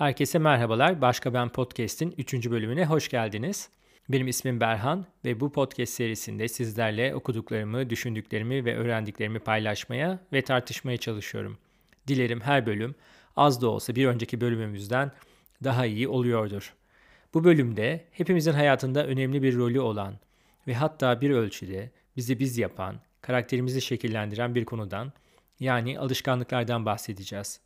Herkese merhabalar. Başka Ben Podcast'in 3. bölümüne hoş geldiniz. Benim ismim Berhan ve bu podcast serisinde sizlerle okuduklarımı, düşündüklerimi ve öğrendiklerimi paylaşmaya ve tartışmaya çalışıyorum. Dilerim her bölüm az da olsa bir önceki bölümümüzden daha iyi oluyordur. Bu bölümde hepimizin hayatında önemli bir rolü olan ve hatta bir ölçüde bizi biz yapan, karakterimizi şekillendiren bir konudan yani alışkanlıklardan bahsedeceğiz.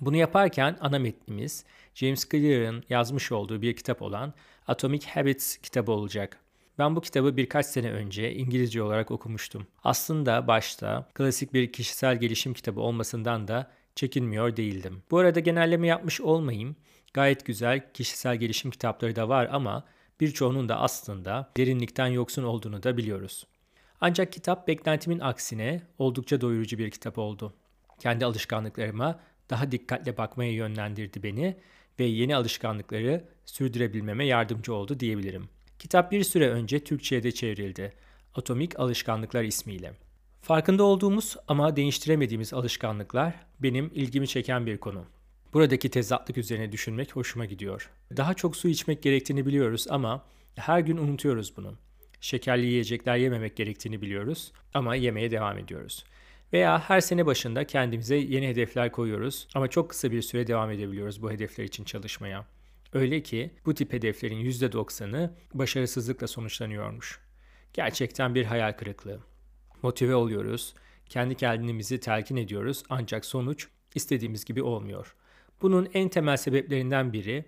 Bunu yaparken ana metnimiz James Clear'ın yazmış olduğu bir kitap olan Atomic Habits kitabı olacak. Ben bu kitabı birkaç sene önce İngilizce olarak okumuştum. Aslında başta klasik bir kişisel gelişim kitabı olmasından da çekinmiyor değildim. Bu arada genelleme yapmış olmayayım. Gayet güzel kişisel gelişim kitapları da var ama birçoğunun da aslında derinlikten yoksun olduğunu da biliyoruz. Ancak kitap beklentimin aksine oldukça doyurucu bir kitap oldu. Kendi alışkanlıklarıma daha dikkatle bakmaya yönlendirdi beni ve yeni alışkanlıkları sürdürebilmeme yardımcı oldu diyebilirim. Kitap bir süre önce Türkçe'ye de çevrildi. Atomik Alışkanlıklar ismiyle. Farkında olduğumuz ama değiştiremediğimiz alışkanlıklar benim ilgimi çeken bir konu. Buradaki tezatlık üzerine düşünmek hoşuma gidiyor. Daha çok su içmek gerektiğini biliyoruz ama her gün unutuyoruz bunu. Şekerli yiyecekler yememek gerektiğini biliyoruz ama yemeye devam ediyoruz. Veya her sene başında kendimize yeni hedefler koyuyoruz ama çok kısa bir süre devam edebiliyoruz bu hedefler için çalışmaya. Öyle ki bu tip hedeflerin %90'ı başarısızlıkla sonuçlanıyormuş. Gerçekten bir hayal kırıklığı. Motive oluyoruz, kendi kendimizi telkin ediyoruz ancak sonuç istediğimiz gibi olmuyor. Bunun en temel sebeplerinden biri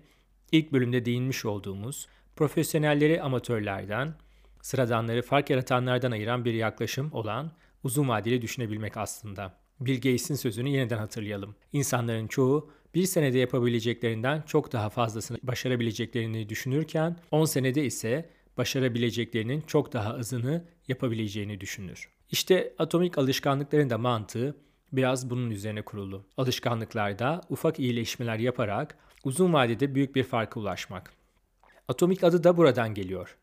ilk bölümde değinmiş olduğumuz profesyonelleri amatörlerden, sıradanları fark yaratanlardan ayıran bir yaklaşım olan uzun vadeli düşünebilmek aslında. Bill Gates'in sözünü yeniden hatırlayalım. İnsanların çoğu bir senede yapabileceklerinden çok daha fazlasını başarabileceklerini düşünürken 10 senede ise başarabileceklerinin çok daha azını yapabileceğini düşünür. İşte atomik alışkanlıkların da mantığı biraz bunun üzerine kurulu. Alışkanlıklarda ufak iyileşmeler yaparak uzun vadede büyük bir farka ulaşmak. Atomik adı da buradan geliyor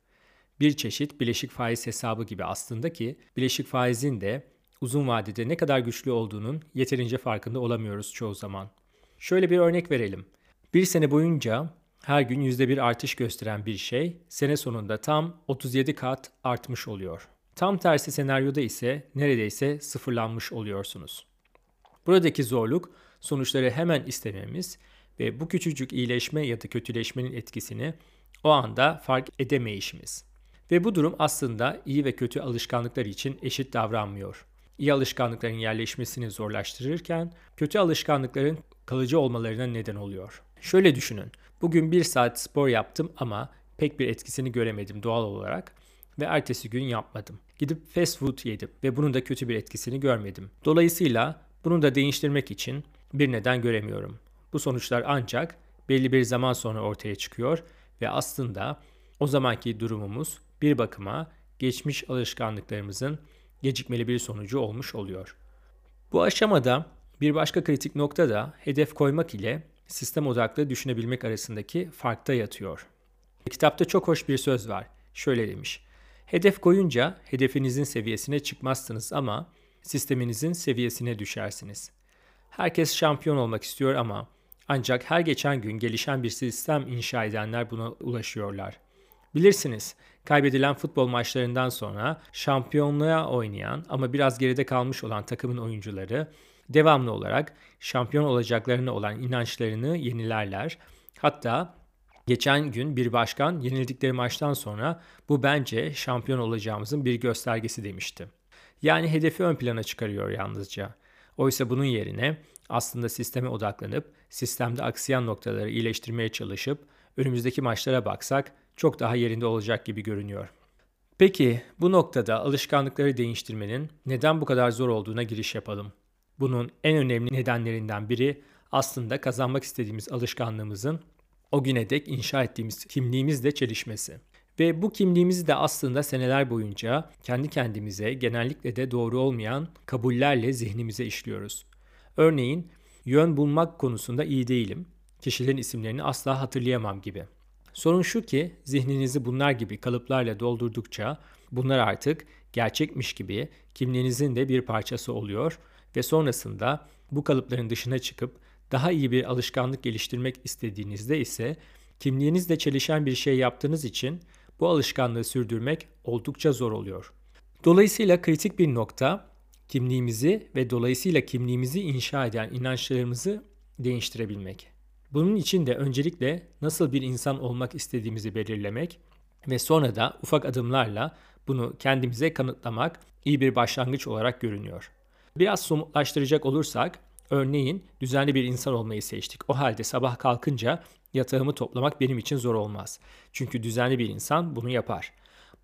bir çeşit bileşik faiz hesabı gibi aslında ki bileşik faizin de uzun vadede ne kadar güçlü olduğunun yeterince farkında olamıyoruz çoğu zaman. Şöyle bir örnek verelim. Bir sene boyunca her gün %1 artış gösteren bir şey sene sonunda tam 37 kat artmış oluyor. Tam tersi senaryoda ise neredeyse sıfırlanmış oluyorsunuz. Buradaki zorluk sonuçları hemen istememiz ve bu küçücük iyileşme ya da kötüleşmenin etkisini o anda fark edemeyişimiz. Ve bu durum aslında iyi ve kötü alışkanlıklar için eşit davranmıyor. İyi alışkanlıkların yerleşmesini zorlaştırırken kötü alışkanlıkların kalıcı olmalarına neden oluyor. Şöyle düşünün. Bugün bir saat spor yaptım ama pek bir etkisini göremedim doğal olarak ve ertesi gün yapmadım. Gidip fast food yedim ve bunun da kötü bir etkisini görmedim. Dolayısıyla bunu da değiştirmek için bir neden göremiyorum. Bu sonuçlar ancak belli bir zaman sonra ortaya çıkıyor ve aslında o zamanki durumumuz bir bakıma geçmiş alışkanlıklarımızın gecikmeli bir sonucu olmuş oluyor. Bu aşamada bir başka kritik nokta da hedef koymak ile sistem odaklı düşünebilmek arasındaki farkta yatıyor. Kitapta çok hoş bir söz var. Şöyle demiş. Hedef koyunca hedefinizin seviyesine çıkmazsınız ama sisteminizin seviyesine düşersiniz. Herkes şampiyon olmak istiyor ama ancak her geçen gün gelişen bir sistem inşa edenler buna ulaşıyorlar. Bilirsiniz, kaybedilen futbol maçlarından sonra şampiyonluğa oynayan ama biraz geride kalmış olan takımın oyuncuları devamlı olarak şampiyon olacaklarına olan inançlarını yenilerler. Hatta geçen gün bir başkan yenildikleri maçtan sonra bu bence şampiyon olacağımızın bir göstergesi demişti. Yani hedefi ön plana çıkarıyor yalnızca. Oysa bunun yerine aslında sisteme odaklanıp sistemde aksayan noktaları iyileştirmeye çalışıp önümüzdeki maçlara baksak çok daha yerinde olacak gibi görünüyor. Peki bu noktada alışkanlıkları değiştirmenin neden bu kadar zor olduğuna giriş yapalım. Bunun en önemli nedenlerinden biri aslında kazanmak istediğimiz alışkanlığımızın o güne dek inşa ettiğimiz kimliğimizle çelişmesi. Ve bu kimliğimizi de aslında seneler boyunca kendi kendimize genellikle de doğru olmayan kabullerle zihnimize işliyoruz. Örneğin yön bulmak konusunda iyi değilim. Kişilerin isimlerini asla hatırlayamam gibi. Sorun şu ki zihninizi bunlar gibi kalıplarla doldurdukça bunlar artık gerçekmiş gibi kimliğinizin de bir parçası oluyor ve sonrasında bu kalıpların dışına çıkıp Daha iyi bir alışkanlık geliştirmek istediğinizde ise kimliğinizle çelişen bir şey yaptığınız için bu alışkanlığı sürdürmek oldukça zor oluyor. Dolayısıyla kritik bir nokta kimliğimizi ve dolayısıyla kimliğimizi inşa eden inançlarımızı değiştirebilmek. Bunun için de öncelikle nasıl bir insan olmak istediğimizi belirlemek ve sonra da ufak adımlarla bunu kendimize kanıtlamak iyi bir başlangıç olarak görünüyor. Biraz somutlaştıracak olursak, örneğin düzenli bir insan olmayı seçtik. O halde sabah kalkınca yatağımı toplamak benim için zor olmaz. Çünkü düzenli bir insan bunu yapar.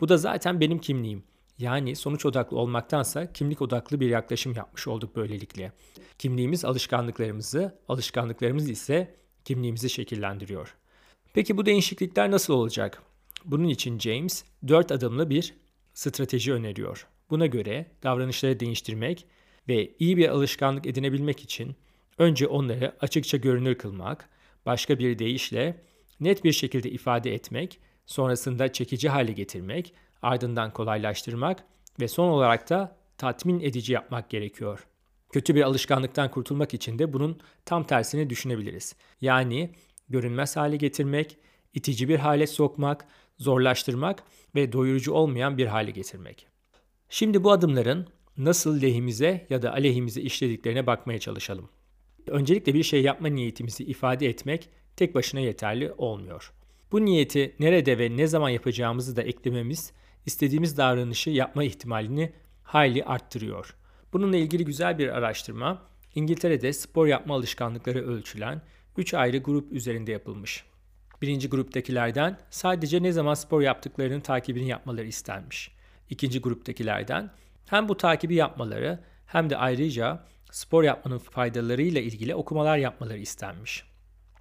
Bu da zaten benim kimliğim. Yani sonuç odaklı olmaktansa kimlik odaklı bir yaklaşım yapmış olduk böylelikle. Kimliğimiz alışkanlıklarımızı, alışkanlıklarımız ise kimliğimizi şekillendiriyor. Peki bu değişiklikler nasıl olacak? Bunun için James dört adımlı bir strateji öneriyor. Buna göre davranışları değiştirmek ve iyi bir alışkanlık edinebilmek için önce onları açıkça görünür kılmak, başka bir deyişle net bir şekilde ifade etmek, sonrasında çekici hale getirmek, ardından kolaylaştırmak ve son olarak da tatmin edici yapmak gerekiyor. Kötü bir alışkanlıktan kurtulmak için de bunun tam tersini düşünebiliriz. Yani görünmez hale getirmek, itici bir hale sokmak, zorlaştırmak ve doyurucu olmayan bir hale getirmek. Şimdi bu adımların nasıl lehimize ya da aleyhimize işlediklerine bakmaya çalışalım. Öncelikle bir şey yapma niyetimizi ifade etmek tek başına yeterli olmuyor. Bu niyeti nerede ve ne zaman yapacağımızı da eklememiz istediğimiz davranışı yapma ihtimalini hayli arttırıyor. Bununla ilgili güzel bir araştırma İngiltere'de spor yapma alışkanlıkları ölçülen 3 ayrı grup üzerinde yapılmış. Birinci gruptakilerden sadece ne zaman spor yaptıklarının takibini yapmaları istenmiş. İkinci gruptakilerden hem bu takibi yapmaları hem de ayrıca spor yapmanın faydalarıyla ilgili okumalar yapmaları istenmiş.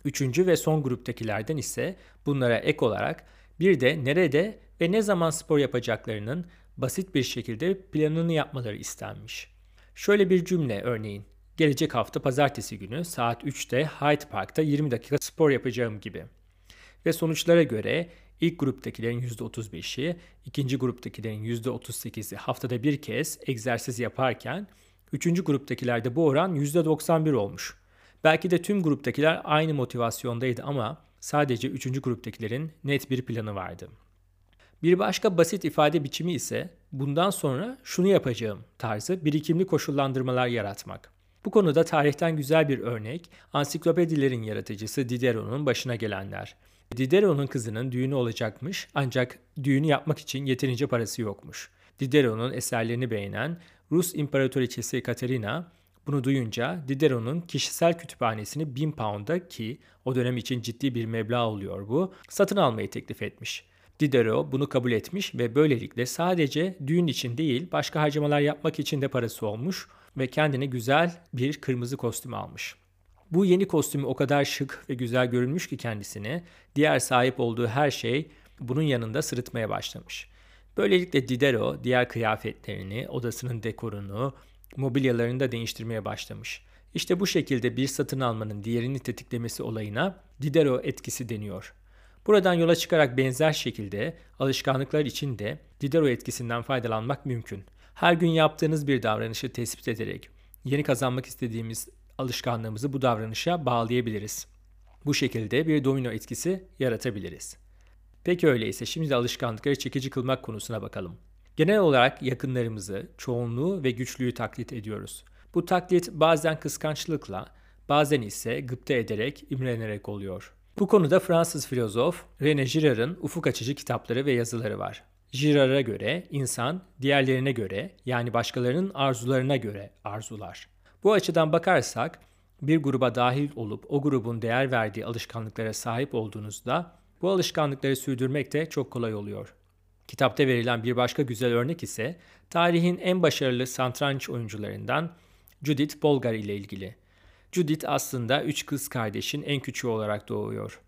Üçüncü ve son gruptakilerden ise bunlara ek olarak bir de nerede ve ne zaman spor yapacaklarının basit bir şekilde planını yapmaları istenmiş. Şöyle bir cümle örneğin. Gelecek hafta pazartesi günü saat 3'te Hyde Park'ta 20 dakika spor yapacağım gibi. Ve sonuçlara göre ilk gruptakilerin %35'i, ikinci gruptakilerin %38'i haftada bir kez egzersiz yaparken, üçüncü gruptakilerde bu oran %91 olmuş. Belki de tüm gruptakiler aynı motivasyondaydı ama sadece üçüncü gruptakilerin net bir planı vardı. Bir başka basit ifade biçimi ise bundan sonra şunu yapacağım tarzı birikimli koşullandırmalar yaratmak. Bu konuda tarihten güzel bir örnek ansiklopedilerin yaratıcısı Diderot'un başına gelenler. Diderot'un kızının düğünü olacakmış ancak düğünü yapmak için yeterince parası yokmuş. Diderot'un eserlerini beğenen Rus İmparatoriçesi Katerina bunu duyunca Diderot'un kişisel kütüphanesini 1000 pound'a ki o dönem için ciddi bir meblağ oluyor bu, satın almayı teklif etmiş. Diderot bunu kabul etmiş ve böylelikle sadece düğün için değil başka harcamalar yapmak için de parası olmuş ve kendine güzel bir kırmızı kostüm almış. Bu yeni kostümü o kadar şık ve güzel görünmüş ki kendisine diğer sahip olduğu her şey bunun yanında sırıtmaya başlamış. Böylelikle Diderot diğer kıyafetlerini, odasının dekorunu, mobilyalarını da değiştirmeye başlamış. İşte bu şekilde bir satın almanın diğerini tetiklemesi olayına Diderot etkisi deniyor. Buradan yola çıkarak benzer şekilde alışkanlıklar için de Diderot etkisinden faydalanmak mümkün. Her gün yaptığınız bir davranışı tespit ederek yeni kazanmak istediğimiz alışkanlığımızı bu davranışa bağlayabiliriz. Bu şekilde bir domino etkisi yaratabiliriz. Peki öyleyse şimdi de alışkanlıkları çekici kılmak konusuna bakalım. Genel olarak yakınlarımızı, çoğunluğu ve güçlüyü taklit ediyoruz. Bu taklit bazen kıskançlıkla, bazen ise gıpta ederek, imrenerek oluyor. Bu konuda Fransız filozof René Girard'ın ufuk açıcı kitapları ve yazıları var. Girard'a göre insan diğerlerine göre yani başkalarının arzularına göre arzular. Bu açıdan bakarsak bir gruba dahil olup o grubun değer verdiği alışkanlıklara sahip olduğunuzda bu alışkanlıkları sürdürmek de çok kolay oluyor. Kitapta verilen bir başka güzel örnek ise tarihin en başarılı santranç oyuncularından Judith Bolgar ile ilgili. Judith aslında üç kız kardeşin en küçüğü olarak doğuyor.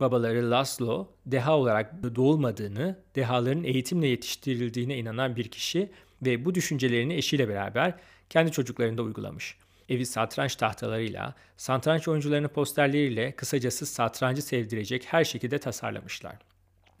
Babaları Laszlo, deha olarak doğulmadığını, dehaların eğitimle yetiştirildiğine inanan bir kişi ve bu düşüncelerini eşiyle beraber kendi çocuklarında uygulamış. Evi satranç tahtalarıyla, satranç oyuncularının posterleriyle kısacası satrancı sevdirecek her şekilde tasarlamışlar.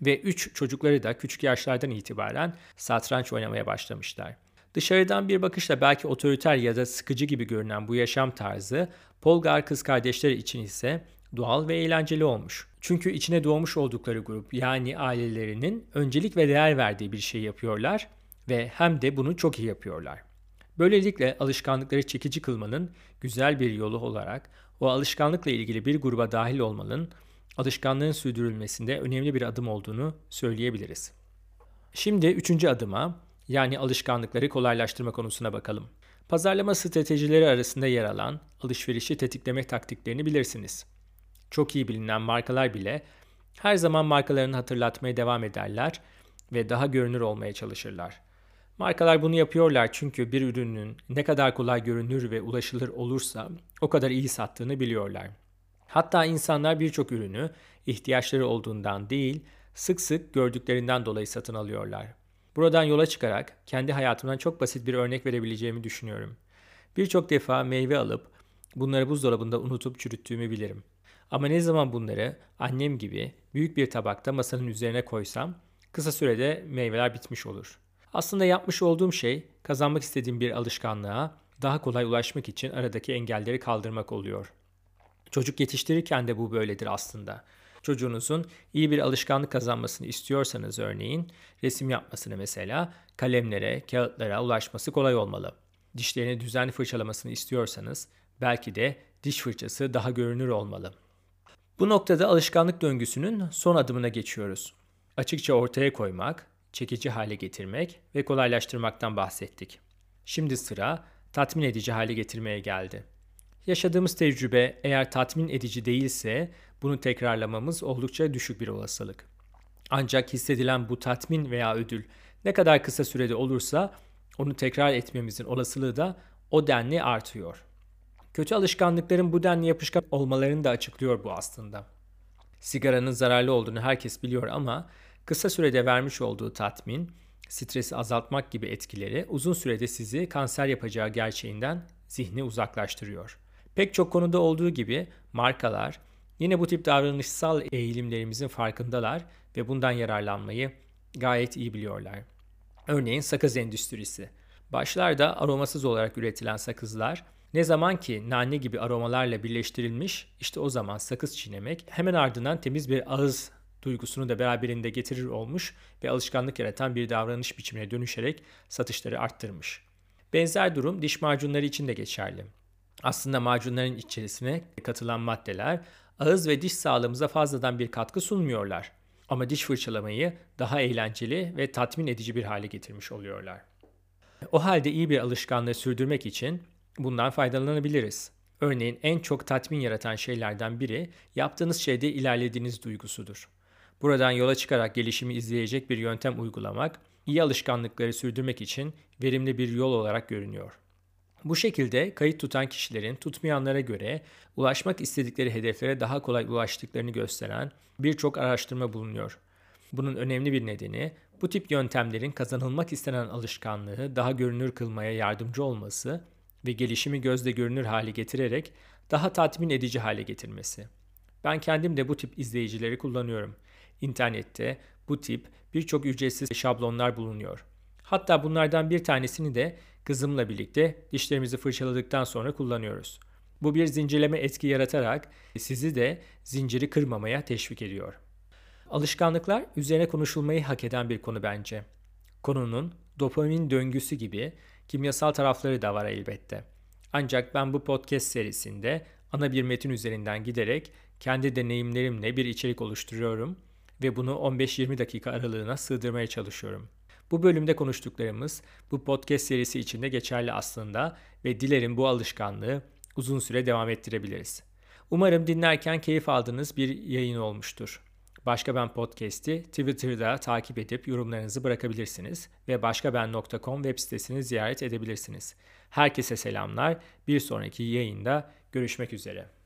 Ve üç çocukları da küçük yaşlardan itibaren satranç oynamaya başlamışlar. Dışarıdan bir bakışla belki otoriter ya da sıkıcı gibi görünen bu yaşam tarzı Polgar kız kardeşleri için ise doğal ve eğlenceli olmuş. Çünkü içine doğmuş oldukları grup yani ailelerinin öncelik ve değer verdiği bir şey yapıyorlar ve hem de bunu çok iyi yapıyorlar. Böylelikle alışkanlıkları çekici kılmanın güzel bir yolu olarak o alışkanlıkla ilgili bir gruba dahil olmanın alışkanlığın sürdürülmesinde önemli bir adım olduğunu söyleyebiliriz. Şimdi üçüncü adıma yani alışkanlıkları kolaylaştırma konusuna bakalım. Pazarlama stratejileri arasında yer alan alışverişi tetikleme taktiklerini bilirsiniz. Çok iyi bilinen markalar bile her zaman markalarını hatırlatmaya devam ederler ve daha görünür olmaya çalışırlar. Markalar bunu yapıyorlar çünkü bir ürünün ne kadar kolay görünür ve ulaşılır olursa o kadar iyi sattığını biliyorlar. Hatta insanlar birçok ürünü ihtiyaçları olduğundan değil, sık sık gördüklerinden dolayı satın alıyorlar. Buradan yola çıkarak kendi hayatımdan çok basit bir örnek verebileceğimi düşünüyorum. Birçok defa meyve alıp bunları buzdolabında unutup çürüttüğümü bilirim. Ama ne zaman bunları annem gibi büyük bir tabakta masanın üzerine koysam kısa sürede meyveler bitmiş olur. Aslında yapmış olduğum şey kazanmak istediğim bir alışkanlığa daha kolay ulaşmak için aradaki engelleri kaldırmak oluyor. Çocuk yetiştirirken de bu böyledir aslında. Çocuğunuzun iyi bir alışkanlık kazanmasını istiyorsanız örneğin resim yapmasını mesela kalemlere, kağıtlara ulaşması kolay olmalı. Dişlerini düzenli fırçalamasını istiyorsanız belki de diş fırçası daha görünür olmalı. Bu noktada alışkanlık döngüsünün son adımına geçiyoruz. Açıkça ortaya koymak, çekici hale getirmek ve kolaylaştırmaktan bahsettik. Şimdi sıra tatmin edici hale getirmeye geldi. Yaşadığımız tecrübe eğer tatmin edici değilse bunu tekrarlamamız oldukça düşük bir olasılık. Ancak hissedilen bu tatmin veya ödül ne kadar kısa sürede olursa onu tekrar etmemizin olasılığı da o denli artıyor. Kötü alışkanlıkların bu denli yapışkan olmalarını da açıklıyor bu aslında. Sigaranın zararlı olduğunu herkes biliyor ama kısa sürede vermiş olduğu tatmin, stresi azaltmak gibi etkileri uzun sürede sizi kanser yapacağı gerçeğinden zihni uzaklaştırıyor. Pek çok konuda olduğu gibi markalar yine bu tip davranışsal eğilimlerimizin farkındalar ve bundan yararlanmayı gayet iyi biliyorlar. Örneğin sakız endüstrisi. Başlarda aromasız olarak üretilen sakızlar ne zaman ki nane gibi aromalarla birleştirilmiş işte o zaman sakız çiğnemek hemen ardından temiz bir ağız duygusunu da beraberinde getirir olmuş ve alışkanlık yaratan bir davranış biçimine dönüşerek satışları arttırmış. Benzer durum diş macunları için de geçerli. Aslında macunların içerisine katılan maddeler ağız ve diş sağlığımıza fazladan bir katkı sunmuyorlar. Ama diş fırçalamayı daha eğlenceli ve tatmin edici bir hale getirmiş oluyorlar. O halde iyi bir alışkanlığı sürdürmek için bundan faydalanabiliriz. Örneğin en çok tatmin yaratan şeylerden biri yaptığınız şeyde ilerlediğiniz duygusudur. Buradan yola çıkarak gelişimi izleyecek bir yöntem uygulamak, iyi alışkanlıkları sürdürmek için verimli bir yol olarak görünüyor. Bu şekilde kayıt tutan kişilerin tutmayanlara göre ulaşmak istedikleri hedeflere daha kolay ulaştıklarını gösteren birçok araştırma bulunuyor. Bunun önemli bir nedeni bu tip yöntemlerin kazanılmak istenen alışkanlığı daha görünür kılmaya yardımcı olması ve gelişimi gözle görünür hale getirerek daha tatmin edici hale getirmesi. Ben kendim de bu tip izleyicileri kullanıyorum. İnternette bu tip birçok ücretsiz şablonlar bulunuyor. Hatta bunlardan bir tanesini de kızımla birlikte dişlerimizi fırçaladıktan sonra kullanıyoruz. Bu bir zincirleme etki yaratarak sizi de zinciri kırmamaya teşvik ediyor. Alışkanlıklar üzerine konuşulmayı hak eden bir konu bence. Konunun dopamin döngüsü gibi kimyasal tarafları da var elbette. Ancak ben bu podcast serisinde ana bir metin üzerinden giderek kendi deneyimlerimle bir içerik oluşturuyorum ve bunu 15-20 dakika aralığına sığdırmaya çalışıyorum. Bu bölümde konuştuklarımız bu podcast serisi içinde geçerli aslında ve dilerim bu alışkanlığı uzun süre devam ettirebiliriz. Umarım dinlerken keyif aldığınız bir yayın olmuştur. Başka Ben Podcast'i Twitter'da takip edip yorumlarınızı bırakabilirsiniz ve başkaben.com web sitesini ziyaret edebilirsiniz. Herkese selamlar. Bir sonraki yayında görüşmek üzere.